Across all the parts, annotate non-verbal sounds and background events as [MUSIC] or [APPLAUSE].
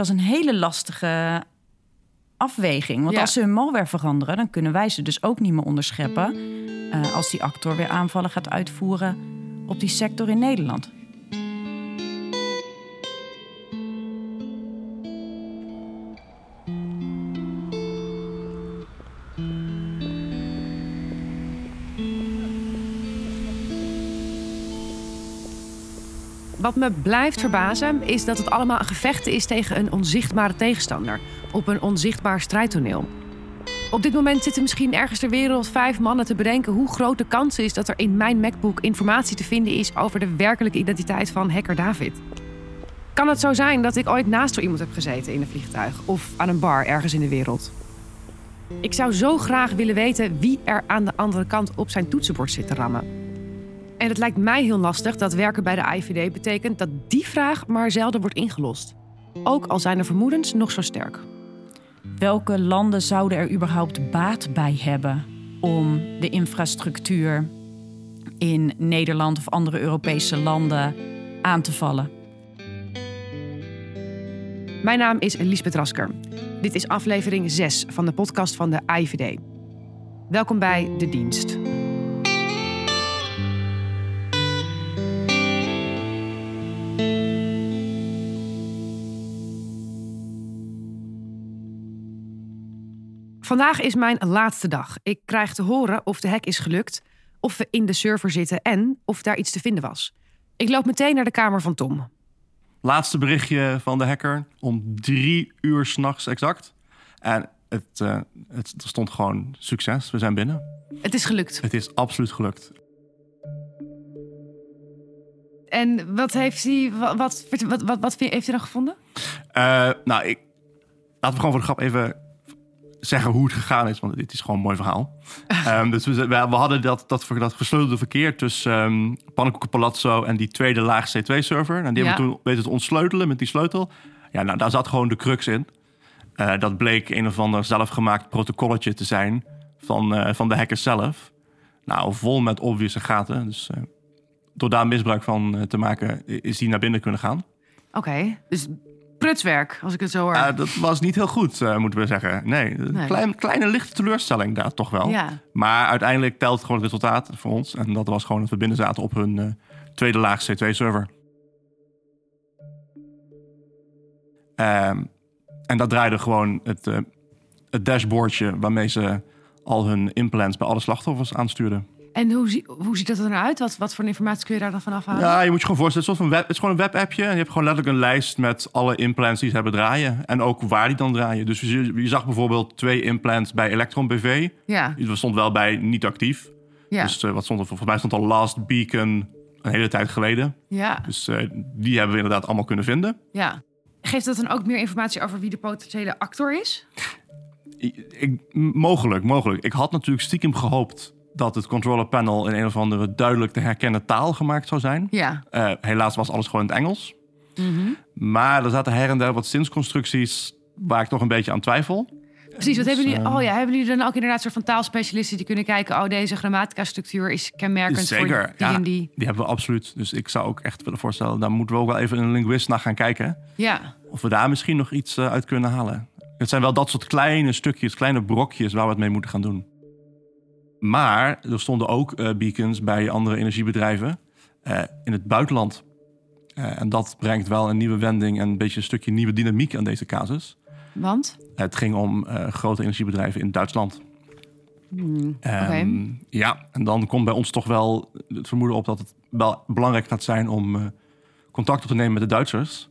Dat is een hele lastige afweging. Want Ja. als ze hun malware veranderen, dan kunnen wij ze dus ook niet meer onderscheppen. eh, als die actor weer aanvallen gaat uitvoeren op die sector in Nederland. Wat me blijft verbazen is dat het allemaal een gevecht is tegen een onzichtbare tegenstander. Op een onzichtbaar strijdtoneel. Op dit moment zitten misschien ergens ter wereld vijf mannen te bedenken hoe groot de kans is dat er in mijn MacBook informatie te vinden is over de werkelijke identiteit van hacker David. Kan het zo zijn dat ik ooit naast zo iemand heb gezeten in een vliegtuig of aan een bar ergens in de wereld? Ik zou zo graag willen weten wie er aan de andere kant op zijn toetsenbord zit te rammen. En het lijkt mij heel lastig dat werken bij de IVD betekent dat die vraag maar zelden wordt ingelost. Ook al zijn de vermoedens nog zo sterk. Welke landen zouden er überhaupt baat bij hebben om de infrastructuur in Nederland of andere Europese landen aan te vallen? Mijn naam is Lisbeth Rasker. Dit is aflevering 6 van de podcast van de IVD. Welkom bij De Dienst. Vandaag is mijn laatste dag. Ik krijg te horen of de hack is gelukt, of we in de server zitten en of daar iets te vinden was. Ik loop meteen naar de kamer van Tom. Laatste berichtje van de hacker om drie uur s'nachts exact. En het, eh, het stond gewoon succes. We zijn binnen. Het is gelukt. Het is absoluut gelukt. En wat heeft hij, wat, wat, wat, wat, wat heeft hij dan gevonden? Eh, nou, ik, laten we gewoon voor de grap even zeggen hoe het gegaan is. Want dit is gewoon een mooi verhaal. [LAUGHS] Ehm, dus we, we, hadden dat, dat, dat versleutelde verkeer tussen um, Pannenkoeken Palazzo en die tweede laag C2-server. En die Ja. hebben we toen weten te ontsleutelen met die sleutel. Ja, nou, daar zat gewoon de crux in. Eh, dat bleek een of ander zelfgemaakt protocolletje te zijn van, eh, van de hackers zelf. Nou, vol met obvious gaten. Dus eh, door daar misbruik van te maken, is die naar binnen kunnen gaan. Oké, dus prutswerk, als ik het zo hoor. Uh, dat was niet heel goed, uh, moeten we zeggen. Nee, een Nee. Klein, kleine lichte teleurstelling daar toch wel. Ja. Maar uiteindelijk telt gewoon het resultaat voor ons. En dat was gewoon dat we binnen zaten op hun uh, tweede laag C2-server. Um, en dat draaide gewoon het, het dashboardje waarmee ze al hun implants bij alle slachtoffers aanstuurden. En hoe, zie- hoe ziet dat er nou uit? Wat, wat voor informatie kun je daar dan van afhalen? Ja, je moet je gewoon voorstellen, het is, een web, het is gewoon een webappje. En je hebt gewoon letterlijk een lijst met alle implants die ze hebben draaien. En ook waar die dan draaien. Dus je, je zag bijvoorbeeld twee implants bij Electron BV. Ja, Die stond wel bij niet actief. ja, Dus eh, wat stond er? Volgens mij stond al Last Beacon een hele tijd geleden. ja, Dus eh, die hebben we inderdaad allemaal kunnen vinden. ja. Geeft dat dan ook meer informatie over wie de potentiële actor is? Ik, mogelijk, mogelijk. Ik had natuurlijk stiekem gehoopt dat het controller panel in een of andere duidelijk te herkennen taal gemaakt zou zijn. Ja. Eh, helaas was alles gewoon in het Engels. Mhm. Maar er zaten her en der wat zinsconstructies waar ik toch een beetje aan twijfel. Precies, wat Dus, hebben jullie? eh, Oh ja, hebben jullie dan ook inderdaad soort van taalspecialisten die kunnen kijken? Oh, deze grammatica-structuur is kenmerkend Zeker, voor die ja. en die. Die hebben we absoluut. Dus ik zou ook echt willen voorstellen, daar moeten we ook wel even een linguist naar gaan kijken. Ja, Of we daar misschien nog iets eh, uit kunnen halen. Het zijn wel dat soort kleine stukjes, kleine brokjes waar we het mee moeten gaan doen. Maar er stonden ook eh, beacons bij andere energiebedrijven eh, in het buitenland. Eh, en dat brengt wel een nieuwe wending en een beetje een stukje nieuwe dynamiek aan deze casus. want? Het ging om grote energiebedrijven in Duitsland. Hmm, Ehm. Ja, en dan komt bij ons toch wel het vermoeden op dat het wel belangrijk gaat zijn om contact op te nemen met de Duitsers.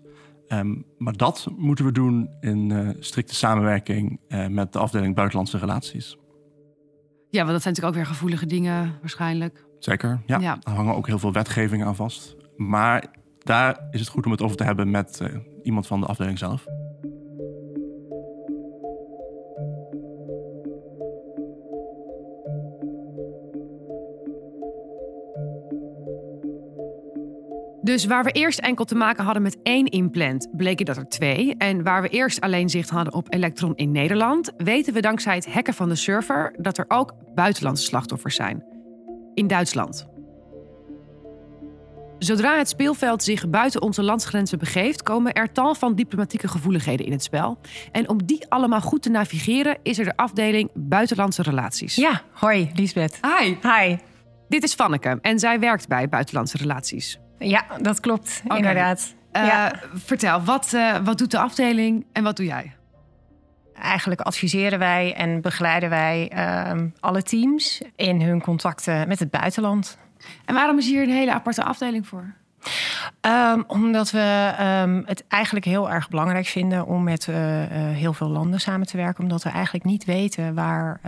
Ehm, maar dat moeten we doen in strikte samenwerking met de afdeling Buitenlandse Relaties. Ja, want dat zijn natuurlijk ook weer gevoelige dingen waarschijnlijk. Zeker, ja. Ja. Er hangen ook heel veel wetgevingen aan vast. Maar daar is het goed om het over te hebben met eh, iemand van de afdeling zelf. Dus waar we eerst enkel te maken hadden met één implant, bleken dat er twee. En waar we eerst alleen zicht hadden op Electron in Nederland, weten we dankzij het hacken van de server dat er ook buitenlandse slachtoffers zijn. In Duitsland. Zodra het speelveld zich buiten onze landsgrenzen begeeft, komen er tal van diplomatieke gevoeligheden in het spel. En om die allemaal goed te navigeren, is er de afdeling Buitenlandse Relaties. Ja, hoi, Liesbeth. Hi, Hi. dit is Vanneke en zij werkt bij Buitenlandse Relaties. Ja, dat klopt, inderdaad. Eh, ja. Vertel, wat, eh, wat doet de afdeling en wat doe jij? Eigenlijk adviseren wij en begeleiden wij ehm, alle teams in hun contacten met het buitenland. En waarom is hier een hele aparte afdeling voor? Ehm, omdat we ehm, het eigenlijk heel erg belangrijk vinden om met eh, heel veel landen samen te werken. Omdat we eigenlijk niet weten waar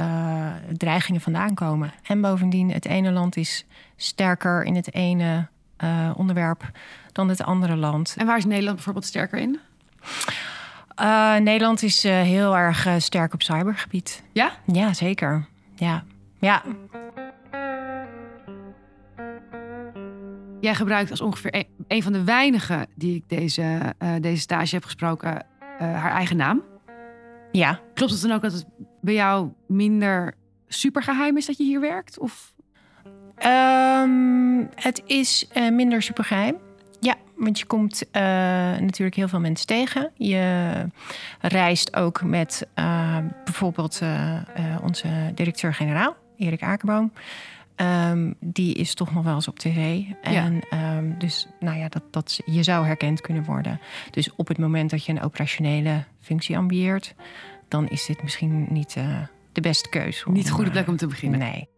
dreigingen vandaan komen. En bovendien, het ene land is sterker in het ene eh, onderwerp dan het andere land. En waar is Nederland bijvoorbeeld sterker in? Eh, Nederland is eh, heel erg sterk op cybergebied. Ja? Ja, zeker. Ja. Ja, Jij gebruikt als ongeveer een, een van de weinigen die ik deze, deze stage heb gesproken, haar eigen naam. ja. Klopt het dan ook dat het bij jou minder supergeheim is dat je hier werkt? Of Ehm, het is eh, minder supergeheim. Ja, want je komt eh, natuurlijk heel veel mensen tegen. Je reist ook met eh, bijvoorbeeld eh, onze directeur-generaal, Erik Akerboom. Ehm, die is toch nog wel eens op tv. En ehm, dus, nou ja, dat, dat, je zou herkend kunnen worden. Dus op het moment dat je een operationele functie ambieert, dan is dit misschien niet de beste keus. om, niet de goede plek om te beginnen? Nee.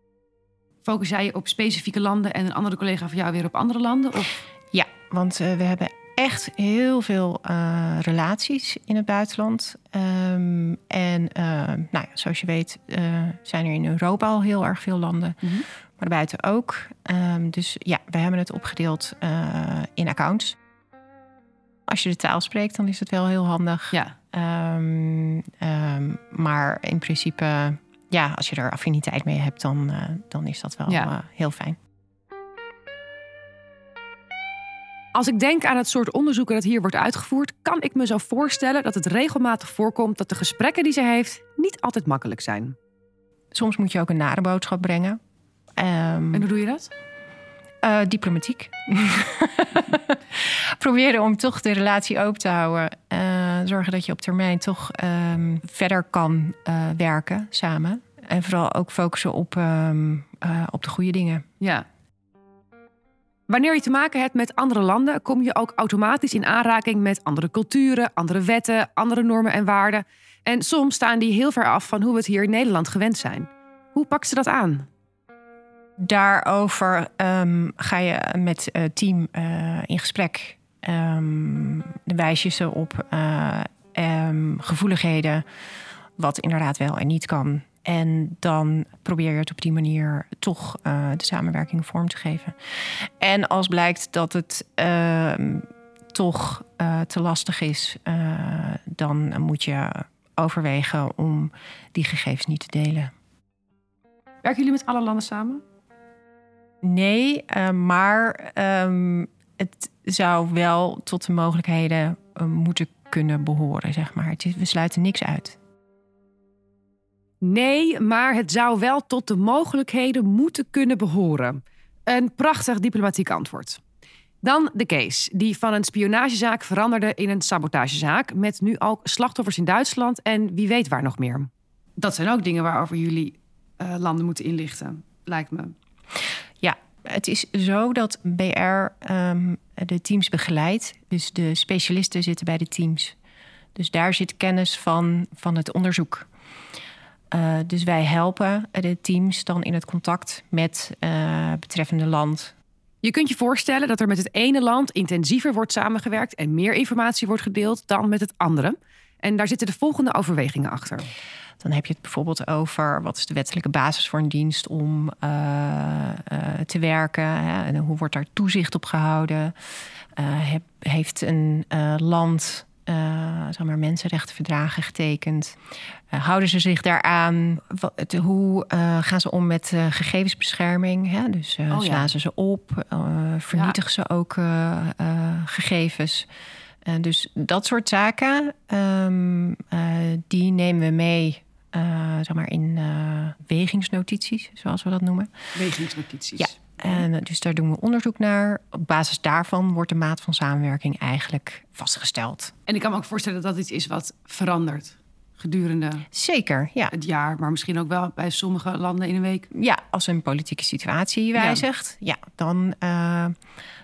Focus jij je op specifieke landen en een andere collega van jou weer op andere landen? Of Ja, want eh, we hebben echt heel veel eh, relaties in het buitenland. Ehm, en eh, nou ja, zoals je weet zijn er in Europa al heel erg veel landen. Mhm. Maar buiten ook. Ehm, dus ja, we hebben het opgedeeld in accounts. Als je de taal spreekt, dan is het wel heel handig. ja, ehm, maar in principe, ja, als je er affiniteit mee hebt, dan, eh, dan is dat wel Ja. eh, heel fijn. Als ik denk aan het soort onderzoeken dat hier wordt uitgevoerd, kan ik me zo voorstellen dat het regelmatig voorkomt dat de gesprekken die ze heeft niet altijd makkelijk zijn. Soms moet je ook een nare boodschap brengen. Ehm, En hoe doe je dat? Eh, diplomatiek. [LAUGHS] Proberen om toch de relatie open te houden. Eh, zorgen dat je op termijn toch ehm, verder kan eh, werken samen. En vooral ook focussen op, ehm, eh, op de goede dingen. Ja. Wanneer je te maken hebt met andere landen, kom je ook automatisch in aanraking met andere culturen, andere wetten, andere normen en waarden. En soms staan die heel ver af van hoe we het hier in Nederland gewend zijn. Hoe pakt ze dat aan? Daarover ehm, ga je met het team eh, in gesprek. Dan wijs je ze op eh, ehm, gevoeligheden, wat inderdaad wel en niet kan. En dan probeer je het op die manier toch eh, de samenwerking vorm te geven. En als blijkt dat het toch eh, te lastig is, eh, dan moet je overwegen om die gegevens niet te delen. Werken jullie met alle landen samen? Nee, eh, maar ehm, het zou wel tot de mogelijkheden eh, moeten kunnen behoren, zeg maar. Is, we sluiten niks uit. Nee, maar het zou wel tot de mogelijkheden moeten kunnen behoren. Een prachtig diplomatiek antwoord. Dan de case, die van een spionagezaak veranderde in een sabotagezaak. Met nu ook slachtoffers in Duitsland en wie weet waar nog meer. Dat zijn ook dingen waarover jullie eh, landen moeten inlichten, lijkt me. Het is zo dat BR ehm, de teams begeleidt. Dus de specialisten zitten bij de teams. Dus daar zit kennis van, van het onderzoek. Eh, dus wij helpen de teams dan in het contact met uh, betreffende land. Je kunt je voorstellen dat er met het ene land intensiever wordt samengewerkt en meer informatie wordt gedeeld dan met het andere. En daar zitten de volgende overwegingen achter. Dan heb je het bijvoorbeeld over wat is de wettelijke basis voor een dienst om uh, uh, te werken. Hè? En hoe wordt daar toezicht op gehouden? Uh, heb, heeft een land zeg maar mensenrechtenverdragen getekend? houden ze zich daaraan? Wat, hoe gaan ze om met gegevensbescherming? Hè? Dus oh, slaan ja. ze ze op? vernietigen ja. ze ook gegevens? Uh, dus dat soort zaken, um, uh, die nemen we mee uh, zeg maar in wegingsnotities, zoals we dat noemen. Wegingsnotities. Ja. En dus daar doen we onderzoek naar. Op basis daarvan wordt de maat van samenwerking eigenlijk vastgesteld. En ik kan me ook voorstellen dat dat iets is wat verandert gedurende Zeker, ja. het jaar, maar misschien ook wel bij sommige landen in een week. Ja, als een politieke situatie wijzigt, ja, dan uh,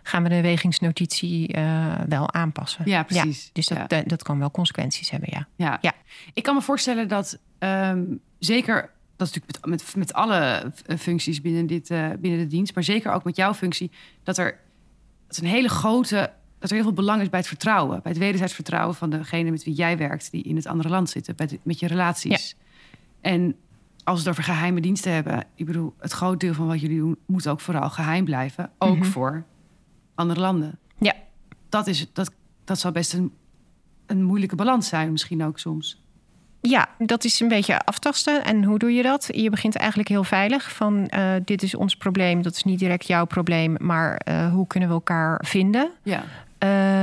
gaan we de wegingsnotitie uh, wel aanpassen. Ja, precies. dus dat, ja. dat kan wel consequenties hebben, ja. Ja, ja. ik kan me voorstellen dat um, zeker dat is natuurlijk met, met, met alle functies binnen, dit, uh, binnen de dienst, maar zeker ook met jouw functie, dat er dat is een hele grote, dat er heel veel belang is bij het vertrouwen, bij het wederzijds vertrouwen van degene met wie jij werkt, die in het andere land zitten, bij de, met je relaties. Ja. En als we het over geheime diensten hebben, ik bedoel, het groot deel van wat jullie doen moet ook vooral geheim blijven, ook mm -hmm. voor andere landen. Ja, dat is dat, dat zou best een, een moeilijke balans zijn, misschien ook soms. Ja, dat is een beetje aftasten. En hoe doe je dat? Je begint eigenlijk heel veilig van uh, dit is ons probleem, dat is niet direct jouw probleem, maar uh, hoe kunnen we elkaar vinden? Ja.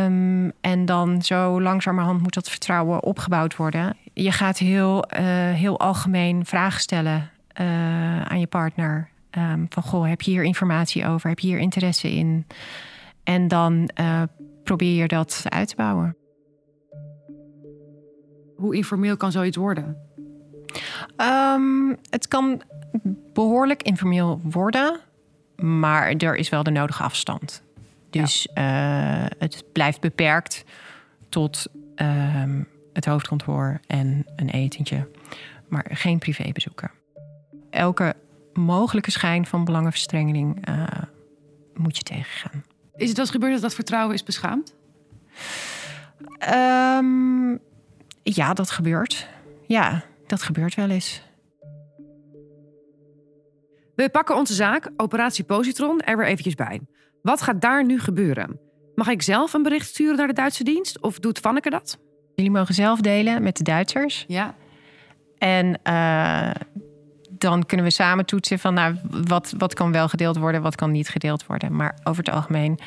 Um, en dan zo langzamerhand moet dat vertrouwen opgebouwd worden. Je gaat heel, uh, heel algemeen vragen stellen aan je partner. Um, van goh, heb je hier informatie over? Heb je hier interesse in? En dan probeer je dat uit te bouwen. Hoe informeel kan zoiets worden? Um, het kan behoorlijk informeel worden, maar er is wel de nodige afstand. Dus ja. uh, het blijft beperkt tot uh, het hoofdkantoor en een etentje, maar geen privébezoeken. Elke mogelijke schijn van belangenverstrengeling uh, moet je tegengaan. Is het wel eens gebeurd dat dat vertrouwen is beschaamd? Um, ja, dat gebeurt. Ja, dat gebeurt wel eens. We pakken onze zaak, Operatie Positron, er weer eventjes bij. Wat gaat daar nu gebeuren? Mag ik zelf een bericht sturen naar de Duitse dienst? Of doet Vanneke dat? Jullie mogen zelf delen met de Duitsers. Ja. En uh, dan kunnen we samen toetsen van nou, wat, wat kan wel gedeeld worden, wat kan niet gedeeld worden. Maar over het algemeen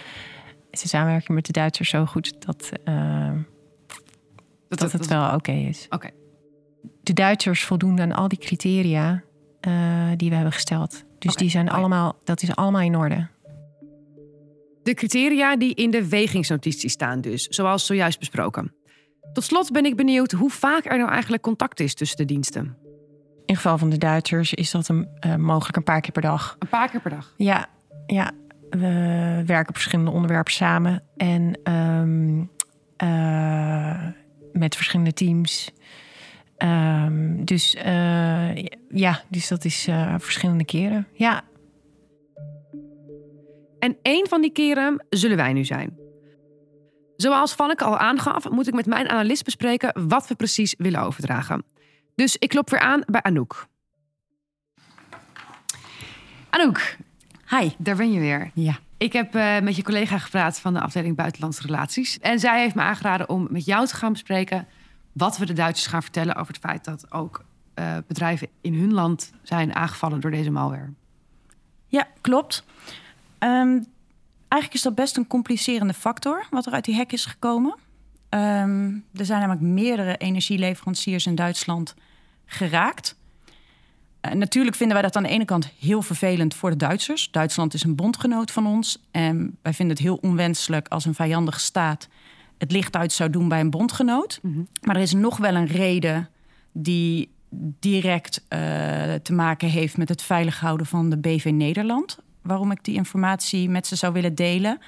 is de samenwerking met de Duitsers zo goed dat... Uh, dat, dat, het wel oké okay is. Oké. Okay. De Duitsers voldoen aan al die criteria uh, die we hebben gesteld. Dus okay. die zijn allemaal, dat is allemaal in orde. De criteria die in de wegingsnotitie staan dus, zoals zojuist besproken. Tot slot ben ik benieuwd hoe vaak er nou eigenlijk contact is tussen de diensten. In geval van de Duitsers is dat een, uh, mogelijk een paar keer per dag. Een paar keer per dag? Ja, ja. we werken op verschillende onderwerpen samen. En um, uh, met verschillende teams. Um, dus uh, ja, dus dat is uh, verschillende keren. Ja. En één van die keren zullen wij nu zijn. Zoals Vanneke al aangaf, moet ik met mijn analist bespreken wat we precies willen overdragen. Dus ik klop weer aan bij Anouk. Anouk. Hi. Daar ben je weer. Ja. Ik heb uh, met je collega gepraat van de afdeling Buitenlandse Relaties. En zij heeft me aangeraden om met jou te gaan bespreken wat we de Duitsers gaan vertellen over het feit dat ook uh, bedrijven in hun land zijn aangevallen door deze malware. Ja, klopt. Um, eigenlijk is dat best een complicerende factor wat er uit die hack is gekomen. Um, er zijn namelijk meerdere energieleveranciers in Duitsland geraakt. Uh, natuurlijk vinden wij dat aan de ene kant heel vervelend voor de Duitsers. Duitsland is een bondgenoot van ons. En wij vinden het heel onwenselijk als een vijandige staat het licht uit zou doen bij een bondgenoot. Mm -hmm. Maar er is nog wel een reden die direct uh, te maken heeft met het veilig houden van de BV Nederland. Waarom ik die informatie met ze zou willen delen.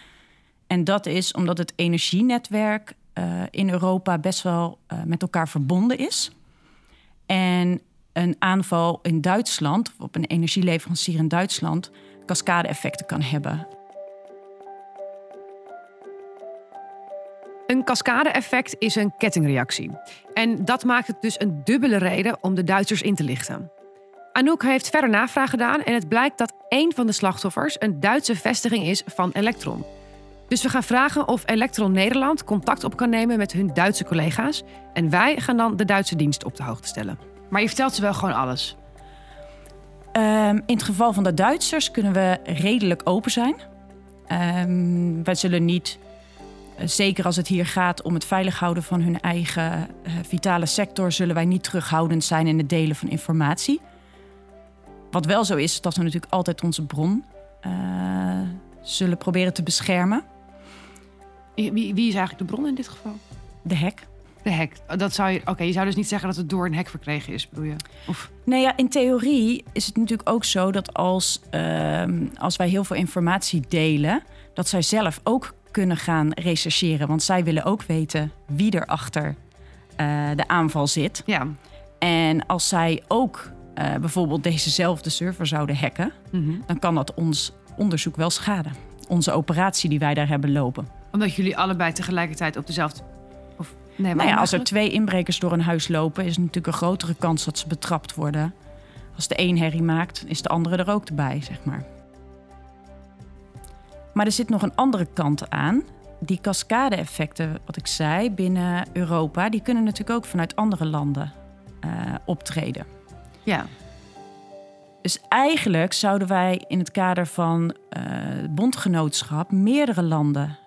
En dat is omdat het energienetwerk uh, in Europa best wel uh, met elkaar verbonden is. En een aanval in Duitsland, op een energieleverancier in Duitsland, cascade-effecten kan hebben. Een cascade-effect is een kettingreactie. En dat maakt het dus een dubbele reden om de Duitsers in te lichten. Anouk heeft verder navraag gedaan en het blijkt dat één van de slachtoffers een Duitse vestiging is van Electron. Dus we gaan vragen of Electron Nederland contact op kan nemen met hun Duitse collega's. En wij gaan dan de Duitse dienst op de hoogte stellen. Maar je vertelt ze wel gewoon alles. Um, in het geval van de Duitsers kunnen we redelijk open zijn. Um, wij zullen niet, zeker als het hier gaat om het veilig houden van hun eigen uh, vitale sector, zullen wij niet terughoudend zijn in het delen van informatie. Wat wel zo is, dat we natuurlijk altijd onze bron eh, zullen proberen te beschermen. Wie, wie is eigenlijk de bron in dit geval? De hek. De hek. Dat zou je. Oké, je zou dus niet zeggen dat het door een hek verkregen is, bedoel je? Of Nee, ja, in theorie is het natuurlijk ook zo dat als, ehm, als wij heel veel informatie delen, dat zij zelf ook kunnen gaan rechercheren. Want zij willen ook weten wie er achter eh, de aanval zit. ja. En als zij ook eh, bijvoorbeeld dezezelfde server zouden hacken, Mhm. dan kan dat ons onderzoek wel schaden. Onze operatie die wij daar hebben lopen. Omdat jullie allebei tegelijkertijd op dezelfde. Nee, Nou ja, als er twee inbrekers door een huis lopen, is natuurlijk een grotere kans dat ze betrapt worden. Als de een herrie maakt, is de andere er ook bij, zeg maar. Maar er zit nog een andere kant aan. Die cascade-effecten, wat ik zei, binnen Europa, die kunnen natuurlijk ook vanuit andere landen eh, optreden. Ja. Dus eigenlijk zouden wij in het kader van eh, bondgenootschap meerdere landen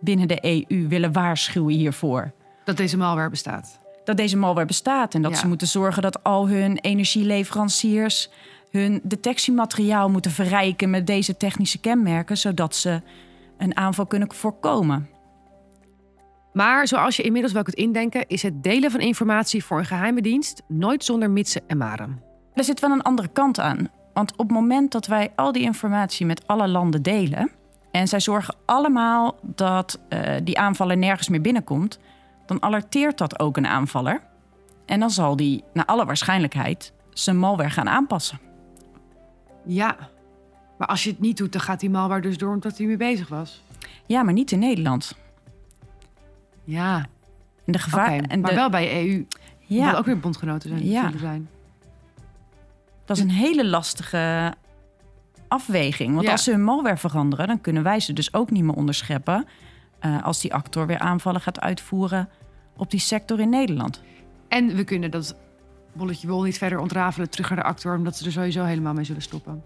binnen de EU willen waarschuwen hiervoor. Dat deze malware bestaat. Dat deze malware bestaat en dat Ja. ze moeten zorgen dat al hun energieleveranciers hun detectiemateriaal moeten verrijken met deze technische kenmerken, zodat ze een aanval kunnen voorkomen. Maar zoals je inmiddels wel kunt indenken, is het delen van informatie voor een geheime dienst nooit zonder mitsen en maren. Er zit wel een andere kant aan. Want op het moment dat wij al die informatie met alle landen delen. en zij zorgen allemaal dat eh, die aanvaller nergens meer binnenkomt. Dan alerteert dat ook een aanvaller. En dan zal die, naar alle waarschijnlijkheid, zijn malware gaan aanpassen. Ja. Maar als je het niet doet, dan gaat die malware dus door omdat hij mee bezig was. Ja, maar niet in Nederland. Ja. En de gevaar. en maar de, wel bij EU. ja, Wat ook weer bondgenoten zijn. Ja. zijn. dat is een hele lastige afweging. Want Ja. als ze hun malware veranderen, dan kunnen wij ze dus ook niet meer onderscheppen. Eh, als die actor weer aanvallen gaat uitvoeren op die sector in Nederland. En we kunnen dat bolletje wol niet verder ontrafelen terug naar de actor, omdat ze er sowieso helemaal mee zullen stoppen.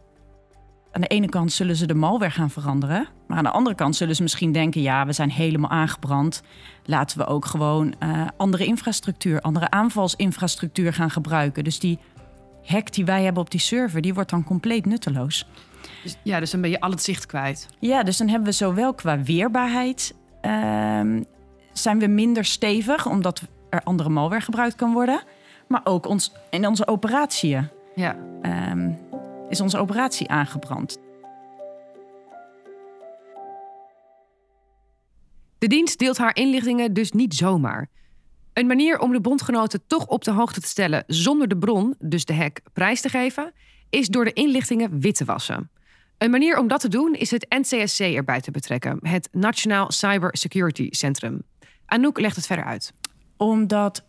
Aan de ene kant zullen ze de malware gaan veranderen. Maar aan de andere kant zullen ze misschien denken: ja, we zijn helemaal aangebrand. Laten we ook gewoon eh, andere infrastructuur, andere aanvalsinfrastructuur gaan gebruiken. Dus die hack die wij hebben op die server, die wordt dan compleet nutteloos. Dus, ja, dus dan ben je al het zicht kwijt. Ja, dus dan hebben we zowel qua weerbaarheid ehm, zijn we minder stevig, omdat er andere malware gebruikt kan worden. Maar ook ons, in onze operatie Ja. ehm, is onze operatie aangebrand. De dienst deelt haar inlichtingen dus niet zomaar. Een manier om de bondgenoten toch op de hoogte te stellen zonder de bron, dus de hack, prijs te geven, is door de inlichtingen wit te wassen. Een manier om dat te doen is het NCSC erbij te betrekken, het Nationaal Cyber Security Centrum. Anouk legt het verder uit. Omdat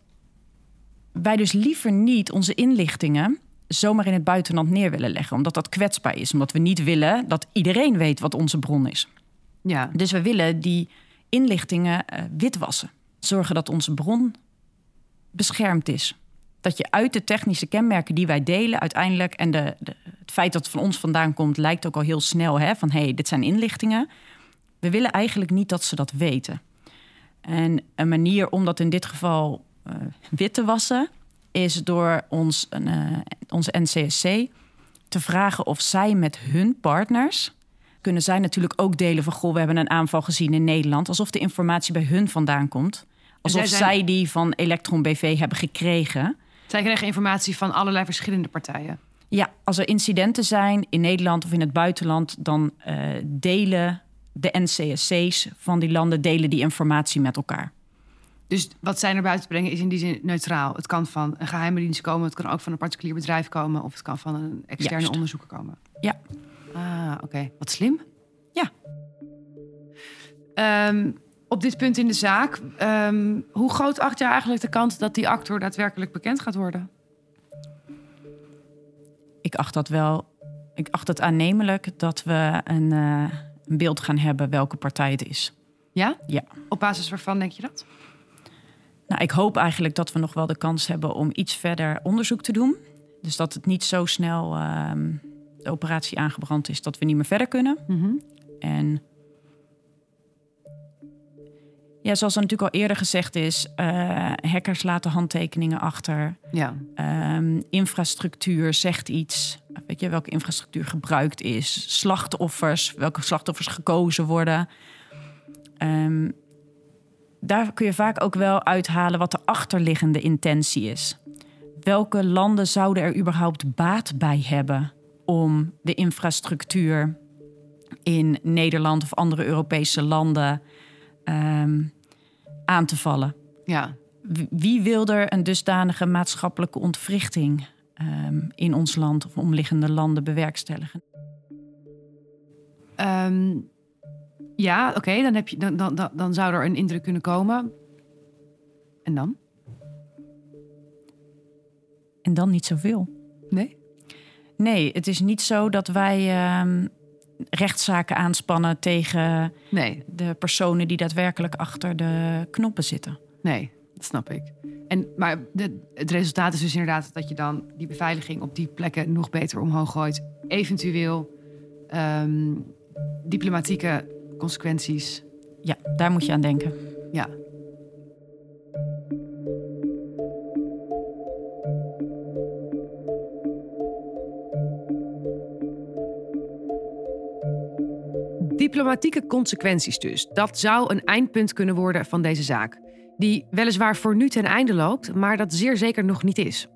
wij dus liever niet onze inlichtingen zomaar in het buitenland neer willen leggen. Omdat dat kwetsbaar is. Omdat we niet willen dat iedereen weet wat onze bron is. Ja, Dus we willen die inlichtingen eh, witwassen. Zorgen dat onze bron beschermd is. Dat je uit de technische kenmerken die wij delen uiteindelijk... en de, de- het feit dat het van ons vandaan komt lijkt ook al heel snel... Hè, van hé, hey, dit zijn inlichtingen. We willen eigenlijk niet dat ze dat weten. En een manier om dat in dit geval eh, wit te wassen... is door ons, een, eh, onze NCSC te vragen of zij met hun partners kunnen zij natuurlijk ook delen van... goh, we hebben een aanval gezien in Nederland... alsof de informatie bij hun vandaan komt. Alsof zij zij, die van Electron BV hebben gekregen. zij krijgen informatie van allerlei verschillende partijen. Ja, als er incidenten zijn in Nederland of in het buitenland... dan eh, delen de NCSC's van die landen delen die informatie met elkaar. Dus wat zij naar buiten brengen is in die zin neutraal. Het kan van een geheime dienst komen, het kan ook van een particulier bedrijf komen, of het kan van een externe Juist. onderzoeker komen. Ja. Ah, oké. Wat slim. Ja. Ehm, op dit punt in de zaak, ehm, hoe groot acht je eigenlijk de kans dat die actor daadwerkelijk bekend gaat worden? Ik acht dat wel... Ik acht het aannemelijk dat we een, eh, een beeld gaan hebben welke partij het is. Ja? Ja. Op basis waarvan denk je dat? Nou, ik hoop eigenlijk dat we nog wel de kans hebben om iets verder onderzoek te doen. Dus dat het niet zo snel ehm, de operatie aangebrand is dat we niet meer verder kunnen. En Ja, zoals er natuurlijk al eerder gezegd is, uh, hackers laten handtekeningen achter. Ja. Um, infrastructuur zegt iets. Weet je welke infrastructuur gebruikt is? Slachtoffers, welke slachtoffers gekozen worden. Um, daar kun je vaak ook wel uithalen wat de achterliggende intentie is. Welke landen zouden er überhaupt baat bij hebben om de infrastructuur in Nederland of andere Europese landen um, aan te vallen? Ja. Wie wil er een dusdanige maatschappelijke ontwrichting um, in ons land of omliggende landen bewerkstelligen? Um, ja, oké, okay, dan, heb je, dan, dan, dan zou er een indruk kunnen komen. En dan? En dan niet zoveel. Nee? Nee, het is niet zo dat wij rechtszaken aanspannen tegen nee. de personen die daadwerkelijk achter de knoppen zitten. Nee, dat snap ik. En, maar de, het resultaat is dus inderdaad dat je dan die beveiliging op die plekken nog beter omhoog gooit. Eventueel um, diplomatieke consequenties. Ja, daar moet je aan denken. Ja. Diplomatieke consequenties dus. Dat zou een eindpunt kunnen worden van deze zaak. Die weliswaar voor nu ten einde loopt, maar dat zeer zeker nog niet is.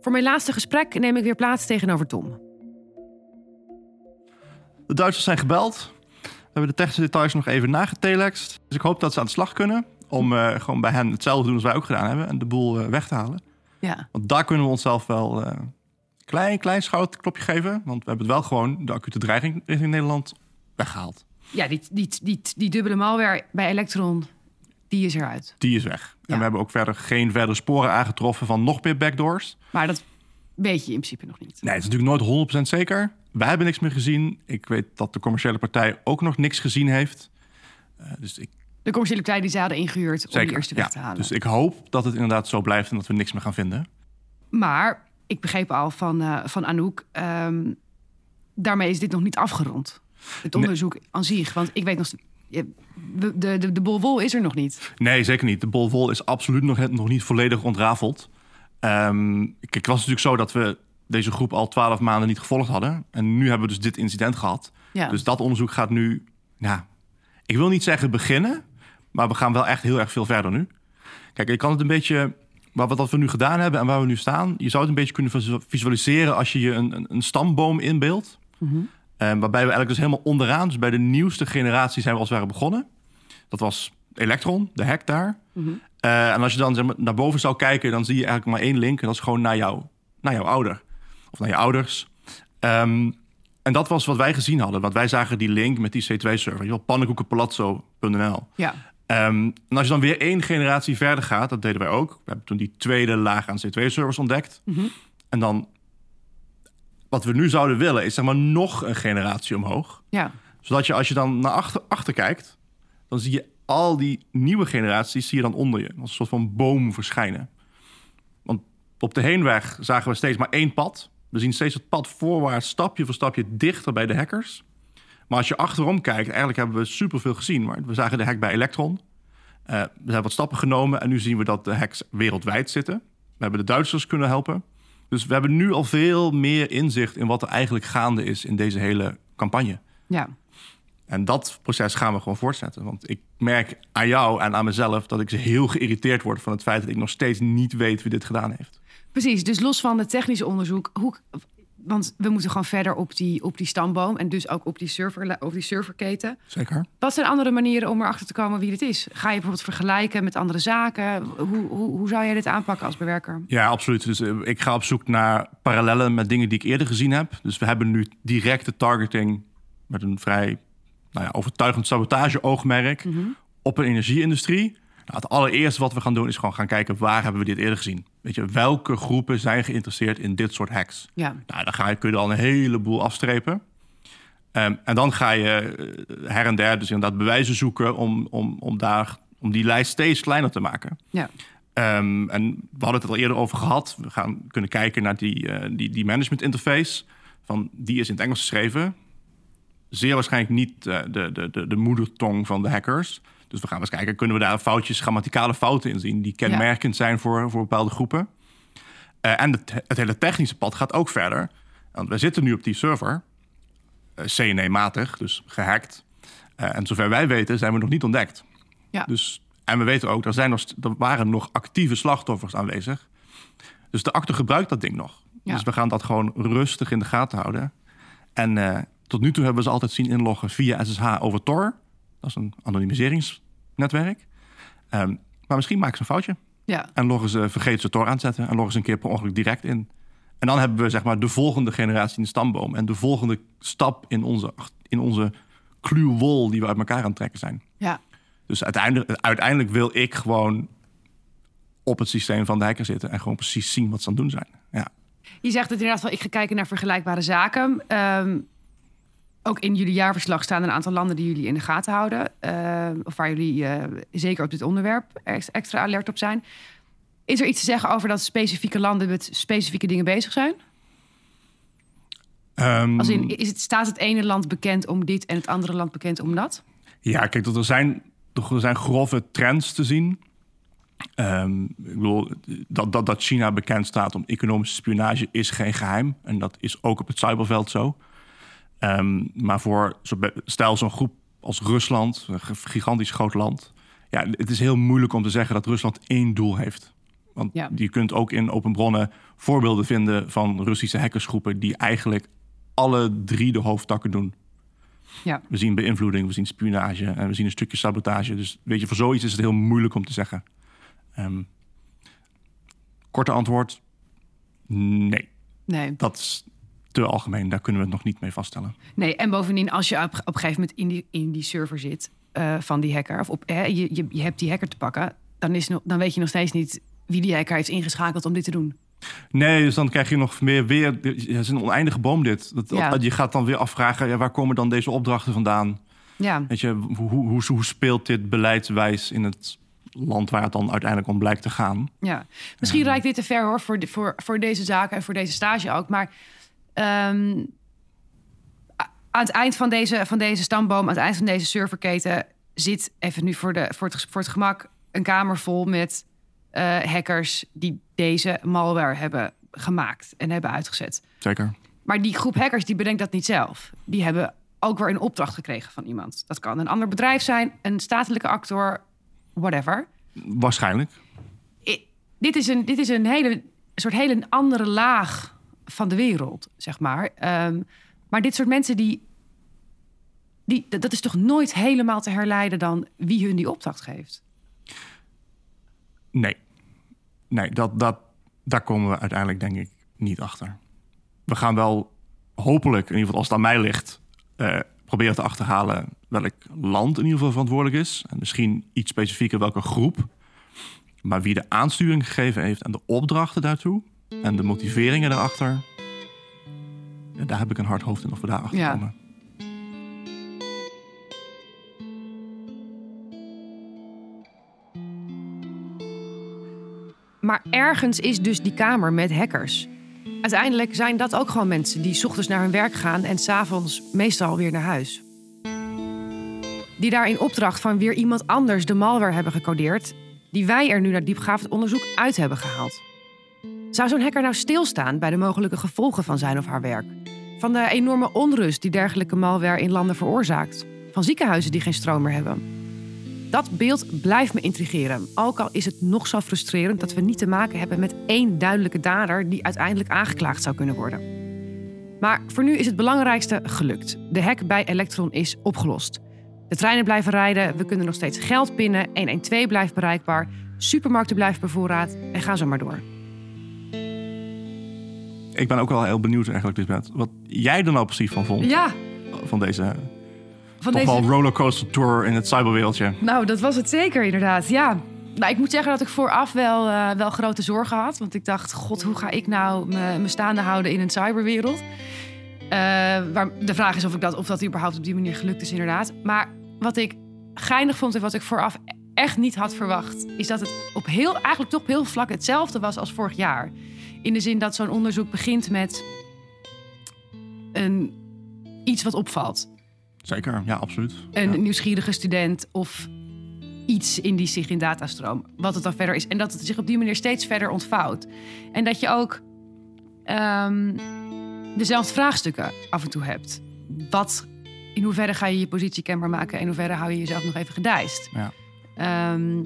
Voor mijn laatste gesprek neem ik weer plaats tegenover Tom. De Duitsers zijn gebeld hebben de technische details nog even nagetelext. Dus ik hoop dat ze aan de slag kunnen. Om uh, gewoon bij hen hetzelfde te doen als wij ook gedaan hebben. En de boel uh, weg te halen. Ja. Want daar kunnen we onszelf wel een uh, klein, klein schouderklopje geven. Want we hebben het wel gewoon de acute dreiging richting Nederland weggehaald. Ja, die, die, die, die dubbele malware bij Electron, die is eruit. Die is weg. Ja. En we hebben ook verder geen verdere sporen aangetroffen van nog meer backdoors. Maar dat weet je in principe nog niet. Nee, het is natuurlijk nooit 100% zeker. Wij hebben niks meer gezien. Ik weet dat de commerciële partij ook nog niks gezien heeft. Uh, dus ik... De commerciële partij die ze hadden ingehuurd Zeker, om die eerste weg ja. te halen. Dus ik hoop dat het inderdaad zo blijft en dat we niks meer gaan vinden. Maar ik begreep al van, uh, van Anouk, um, daarmee is dit nog niet afgerond. Het onderzoek aan zich. Want ik weet nog de, de, de, bolwol is er nog niet. Nee, zeker niet. De bolwol is absoluut nog, nog niet volledig ontrafeld. Um, kijk, het was natuurlijk zo dat we deze groep al twaalf maanden niet gevolgd hadden. En nu hebben we dus dit incident gehad. Ja. Dus dat onderzoek gaat nu, ja, ik wil niet zeggen beginnen, maar we gaan wel echt heel erg veel verder nu. Kijk, ik kan het een beetje, wat, wat we nu gedaan hebben en waar we nu staan, je zou het een beetje kunnen visualiseren als je je een, een, een stamboom inbeeldt. Mm -hmm. Um, waarbij we eigenlijk dus helemaal onderaan, dus bij de nieuwste generatie zijn we als het ware begonnen. Dat was Electron, de hack daar. Mm -hmm. uh, en als je dan zeg maar, naar boven zou kijken, dan zie je eigenlijk maar één link. En dat is gewoon naar, jou, naar jouw ouder. Of naar je ouders. Um, en dat was wat wij gezien hadden. Want wij zagen die link met die C2-server. Pannenkoekenpalazzo.nl. Ja. Um, en als je dan weer één generatie verder gaat, dat deden wij ook. We hebben toen die tweede laag aan C2-servers ontdekt. Mm -hmm. En dan, wat we nu zouden willen, is zeg maar nog een generatie omhoog. Ja. Zodat je als je dan naar achter, achter kijkt, dan zie je al die nieuwe generaties zie je dan onder je. Als een soort van boom verschijnen. Want op de heenweg zagen we steeds maar één pad. We zien steeds het pad voorwaarts, stapje voor stapje, dichter bij de hackers. Maar als je achterom kijkt, eigenlijk hebben we superveel gezien. Maar we zagen de hack bij Electron. Uh, we hebben wat stappen genomen en nu zien we dat de hacks wereldwijd zitten. We hebben de Duitsers kunnen helpen. Dus we hebben nu al veel meer inzicht in wat er eigenlijk gaande is in deze hele campagne. Ja. En dat proces gaan we gewoon voortzetten. Want ik merk aan jou en aan mezelf dat ik heel geïrriteerd word van het feit dat ik nog steeds niet weet wie dit gedaan heeft. Precies, dus los van het technische onderzoek, hoe, want we moeten gewoon verder op die, op die stamboom en dus ook op die, server, op die serverketen. Zeker. Wat zijn andere manieren om erachter te komen wie het is? Ga je bijvoorbeeld vergelijken met andere zaken? Hoe, hoe, hoe zou jij dit aanpakken als bewerker? Ja, absoluut. Dus uh, ik ga op zoek naar parallellen met dingen die ik eerder gezien heb. Dus we hebben nu directe targeting met een vrij nou ja, overtuigend sabotage-oogmerk mm -hmm. op een energieindustrie. Nou, het allereerste wat we gaan doen is gewoon gaan kijken waar hebben we dit eerder gezien. Weet je, welke groepen zijn geïnteresseerd in dit soort hacks? Ja. Nou, dan ga je, kun je al een heleboel afstrepen. Um, en dan ga je uh, her en der dus inderdaad bewijzen zoeken om, om, om, daar, om die lijst steeds kleiner te maken. Ja. Um, en we hadden het al eerder over gehad. We gaan kunnen kijken naar die, uh, die, die management interface. Van, die is in het Engels geschreven zeer waarschijnlijk niet uh, de, de, de, de moedertong van de hackers. Dus we gaan eens kijken, kunnen we daar foutjes, grammaticale fouten in zien... die kenmerkend zijn voor, voor bepaalde groepen. Uh, en het, het, hele technische pad gaat ook verder. Want we zitten nu op die server, uh, CNE-matig, dus gehackt. Uh, en zover wij weten zijn we nog niet ontdekt. Ja. Dus, en we weten ook, er, zijn nog, er waren nog actieve slachtoffers aanwezig. Dus de actor gebruikt dat ding nog. Ja. Dus we gaan dat gewoon rustig in de gaten houden. En tot nu toe hebben we ze altijd zien inloggen via SSH over Tor. Dat is een anonimiseringsnetwerk. Um, maar misschien maken ze een foutje. Ja. En loggen ze, vergeten ze Tor aan te zetten. En loggen ze een keer per ongeluk direct in. En dan hebben we zeg maar de volgende generatie in de stamboom. En de volgende stap in onze, in onze kluwwol die we uit elkaar aan het trekken zijn. Ja. Dus uiteindelijk, uiteindelijk wil ik gewoon op het systeem van de hacker zitten en gewoon precies zien wat ze aan het doen zijn. Ja. Je zegt het inderdaad wel, ik ga kijken naar vergelijkbare zaken. Um, ook in jullie jaarverslag staan een aantal landen die jullie in de gaten houden. Uh, of waar jullie uh, zeker op dit onderwerp extra alert op zijn. Is er iets te zeggen over dat specifieke landen met specifieke dingen bezig zijn? Um, Als in, is het, staat het ene land bekend om dit en het andere land bekend om dat? Ja, kijk, er zijn, er zijn grove trends te zien. Um, ik bedoel, dat, dat, dat China bekend staat om economische spionage is geen geheim. En dat is ook op het cyberveld zo. Um, maar voor, stel zo'n groep als Rusland, een gigantisch groot land. Ja, het is heel moeilijk om te zeggen dat Rusland één doel heeft. Want ja. je kunt ook in open bronnen voorbeelden vinden van Russische hackersgroepen die eigenlijk alle drie de hoofdtakken doen. Ja. We zien beïnvloeding, we zien spionage en we zien een stukje sabotage. Dus weet je, voor zoiets is het heel moeilijk om te zeggen. Um, korte antwoord: nee. Nee. Dat is te algemeen, daar kunnen we het nog niet mee vaststellen. Nee, en bovendien, als je op, op een gegeven moment in die, in die server zit uh, van die hacker, of op, hè, je, je, je hebt die hacker te pakken, dan, is nog, dan weet je nog steeds niet wie die hacker heeft ingeschakeld om dit te doen. Nee, dus dan krijg je nog meer weer. Het is een oneindige boom dit. Dat, Ja. Je gaat dan weer afvragen, ja, waar komen dan deze opdrachten vandaan? Ja, Weet je, hoe, hoe, hoe speelt dit beleidswijs in het land waar het dan uiteindelijk om blijkt te gaan? ja. Misschien reikt dit te ver hoor, voor, de- voor, voor deze zaken en voor deze stage ook. Maar ehm, a- aan het eind van deze, van deze stamboom, aan het eind van deze serverketen, zit even nu voor, de, voor, het, voor het gemak een kamer vol met eh, hackers die deze malware hebben gemaakt en hebben uitgezet. Zeker. Maar die groep hackers die bedenkt dat niet zelf. Die hebben ook weer een opdracht gekregen van iemand. Dat kan een ander bedrijf zijn, een statelijke actor, whatever. Waarschijnlijk. I- dit, is een, dit is een hele soort hele andere laag van de wereld, zeg maar. Ehm, maar dit soort mensen die, die, dat is toch nooit helemaal te herleiden dan wie hun die opdracht geeft. Nee. Nee, dat, dat, daar komen we uiteindelijk denk ik niet achter. We gaan wel hopelijk, in ieder geval als het aan mij ligt, eh, proberen te achterhalen welk land in ieder geval verantwoordelijk is. En misschien iets specifieker welke groep. Maar wie de aansturing gegeven heeft en de opdrachten daartoe en de motiveringen daarachter, ja, daar heb ik een hard hoofd in of we daar achter Ja. komen. Maar ergens is dus die kamer met hackers. Uiteindelijk zijn dat ook gewoon mensen die 's ochtends naar hun werk gaan en s'avonds meestal weer naar huis. Die daar in opdracht van weer iemand anders de malware hebben gecodeerd, die wij er nu naar diepgaand onderzoek uit hebben gehaald. Zou zo'n hacker nou stilstaan bij de mogelijke gevolgen van zijn of haar werk? Van de enorme onrust die dergelijke malware in landen veroorzaakt? Van ziekenhuizen die geen stroom meer hebben? Dat beeld blijft me intrigeren. Ook al is het nog zo frustrerend dat we niet te maken hebben met één duidelijke dader die uiteindelijk aangeklaagd zou kunnen worden. Maar voor nu is het belangrijkste gelukt. De hack bij Electron is opgelost. De treinen blijven rijden, we kunnen nog steeds geld pinnen, 112 blijft bereikbaar, supermarkten blijven bevoorraad en ga zo maar door. Ik ben ook wel heel benieuwd eigenlijk, Lisbeth, wat jij er nou precies van vond. Ja, Van deze van toch deze wel rollercoaster tour in het cyberwereldje. Nou, dat was het zeker inderdaad. Ja. Nou, ik moet zeggen dat ik vooraf wel, eh, wel grote zorgen had. Want ik dacht, god, hoe ga ik nou me, me staande houden in een cyberwereld? Eh, waar, de vraag is of, ik dat, of dat überhaupt op die manier gelukt is inderdaad. Maar wat ik geinig vond en wat ik vooraf echt niet had verwacht... is dat het op heel, eigenlijk toch op heel vlak hetzelfde was als vorig jaar. In de zin dat zo'n onderzoek begint met een, iets wat opvalt Zeker, ja, absoluut. een Ja. nieuwsgierige student of iets in die zich in datastroom, wat het dan verder is. En dat het zich op die manier steeds verder ontvouwt. En dat je ook ehm, dezelfde vraagstukken af en toe hebt. Wat, in hoeverre ga je je positie kenbaar maken? In hoeverre hou je jezelf nog even gedijst? Ja. Ehm,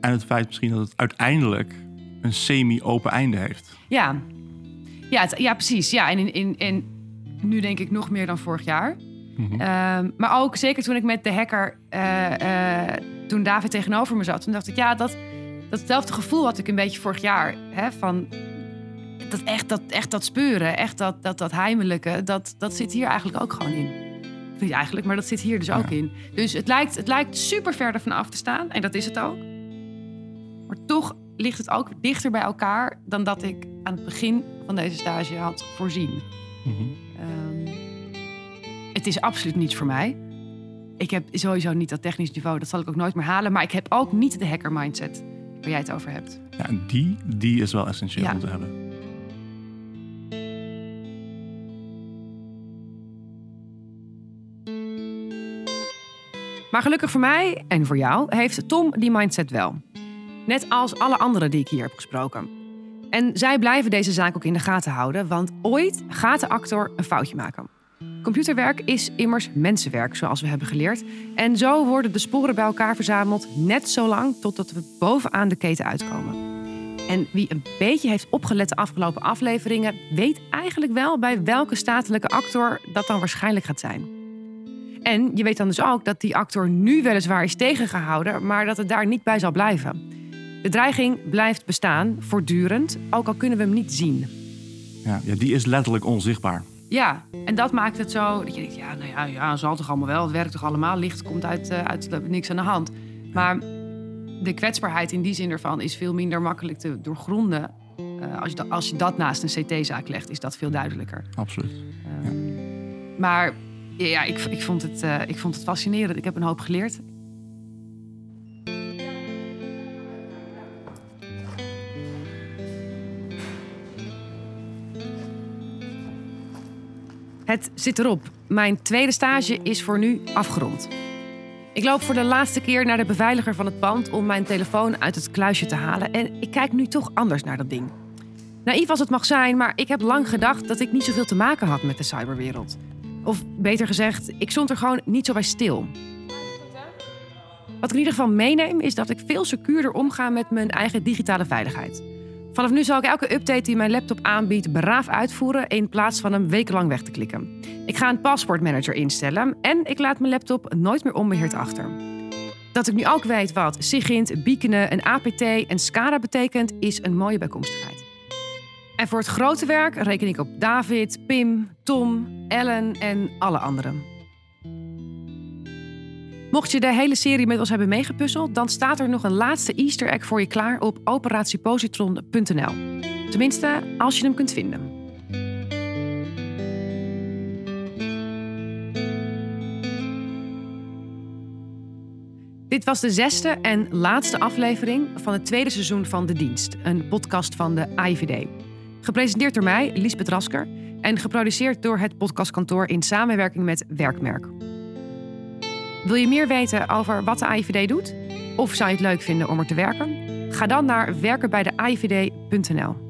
En het feit misschien dat het uiteindelijk een semi-open einde heeft. ja. Ja, het- ja, precies. Ja, en, in, in, en nu denk ik nog meer dan vorig jaar. Mhm. Ehm, maar ook zeker toen ik met de hacker, eh, eh, toen David tegenover me zat, toen dacht ik, ja, dat, datzelfde gevoel had ik een beetje vorig jaar. Hè, van dat echt dat, echt dat speuren, echt dat, dat, dat heimelijke, dat, dat zit hier eigenlijk ook gewoon in. Niet eigenlijk, maar dat zit hier dus ook in. Dus het lijkt, het lijkt super ver ervan af te staan, en dat is het ook. Maar toch ligt het ook dichter bij elkaar dan dat ik aan het begin van deze stage had voorzien. Mhm. Ehm, het is absoluut niets voor mij. Ik heb sowieso niet dat technisch niveau, dat zal ik ook nooit meer halen. Maar ik heb ook niet de hacker mindset waar jij het over hebt. Ja, die, die is wel essentieel Ja. om te hebben. Maar gelukkig voor mij en voor jou heeft Tom die mindset wel. Net als alle anderen die ik hier heb gesproken. En zij blijven deze zaak ook in de gaten houden, want ooit gaat de actor een foutje maken. Computerwerk is immers mensenwerk, zoals we hebben geleerd. En zo worden de sporen bij elkaar verzameld, net zo lang totdat we bovenaan de keten uitkomen. En wie een beetje heeft opgelet de afgelopen afleveringen, weet eigenlijk wel bij welke statelijke actor dat dan waarschijnlijk gaat zijn. En je weet dan dus ook dat die actor nu weliswaar is tegengehouden, maar dat het daar niet bij zal blijven. De dreiging blijft bestaan, voortdurend, ook al kunnen we hem niet zien. Ja, ja, die is letterlijk onzichtbaar. Ja, en dat maakt het zo dat je denkt, ja, nou ja, ja zal toch allemaal wel. Het werkt toch allemaal, licht komt uit, eh, uit er is niks aan de hand. Maar de kwetsbaarheid in die zin ervan is veel minder makkelijk te doorgronden. Eh, als, je dat, als je dat naast een CT-zaak legt, is dat veel duidelijker. Absoluut. Ehm, Maar ja, ik, ik, vond het, eh, ik vond het fascinerend. Ik heb een hoop geleerd. Het zit erop. Mijn tweede stage is voor nu afgerond. Ik loop voor de laatste keer naar de beveiliger van het pand om mijn telefoon uit het kluisje te halen. En ik kijk nu toch anders naar dat ding. Naïef als het mag zijn, maar ik heb lang gedacht dat ik niet zoveel te maken had met de cyberwereld. Of beter gezegd, ik stond er gewoon niet zo bij stil. Wat ik in ieder geval meeneem, is dat ik veel secuurder omga met mijn eigen digitale veiligheid. Vanaf nu zal ik elke update die mijn laptop aanbiedt braaf uitvoeren in plaats van hem wekenlang weg te klikken. Ik ga een paspoortmanager instellen en ik laat mijn laptop nooit meer onbeheerd achter. Dat ik nu ook weet wat SIGINT, beaconen, een APT en SCADA betekent, is een mooie bijkomstigheid. En voor het grote werk reken ik op David, Pim, Tom, Ellen en alle anderen. Mocht je de hele serie met ons hebben meegepuzzeld, dan staat er nog een laatste Easter egg voor je klaar op operatiepositron.nl. Tenminste, als je hem kunt vinden. Dit was de zesde en laatste aflevering van het tweede seizoen van De Dienst, een podcast van de AIVD. Gepresenteerd door mij, Liesbeth Rasker, en geproduceerd door het podcastkantoor in samenwerking met Werkmerk. Wil je meer weten over wat de AIVD doet? Of zou je het leuk vinden om er te werken? Ga dan naar werkenbijdeAIVD.nl.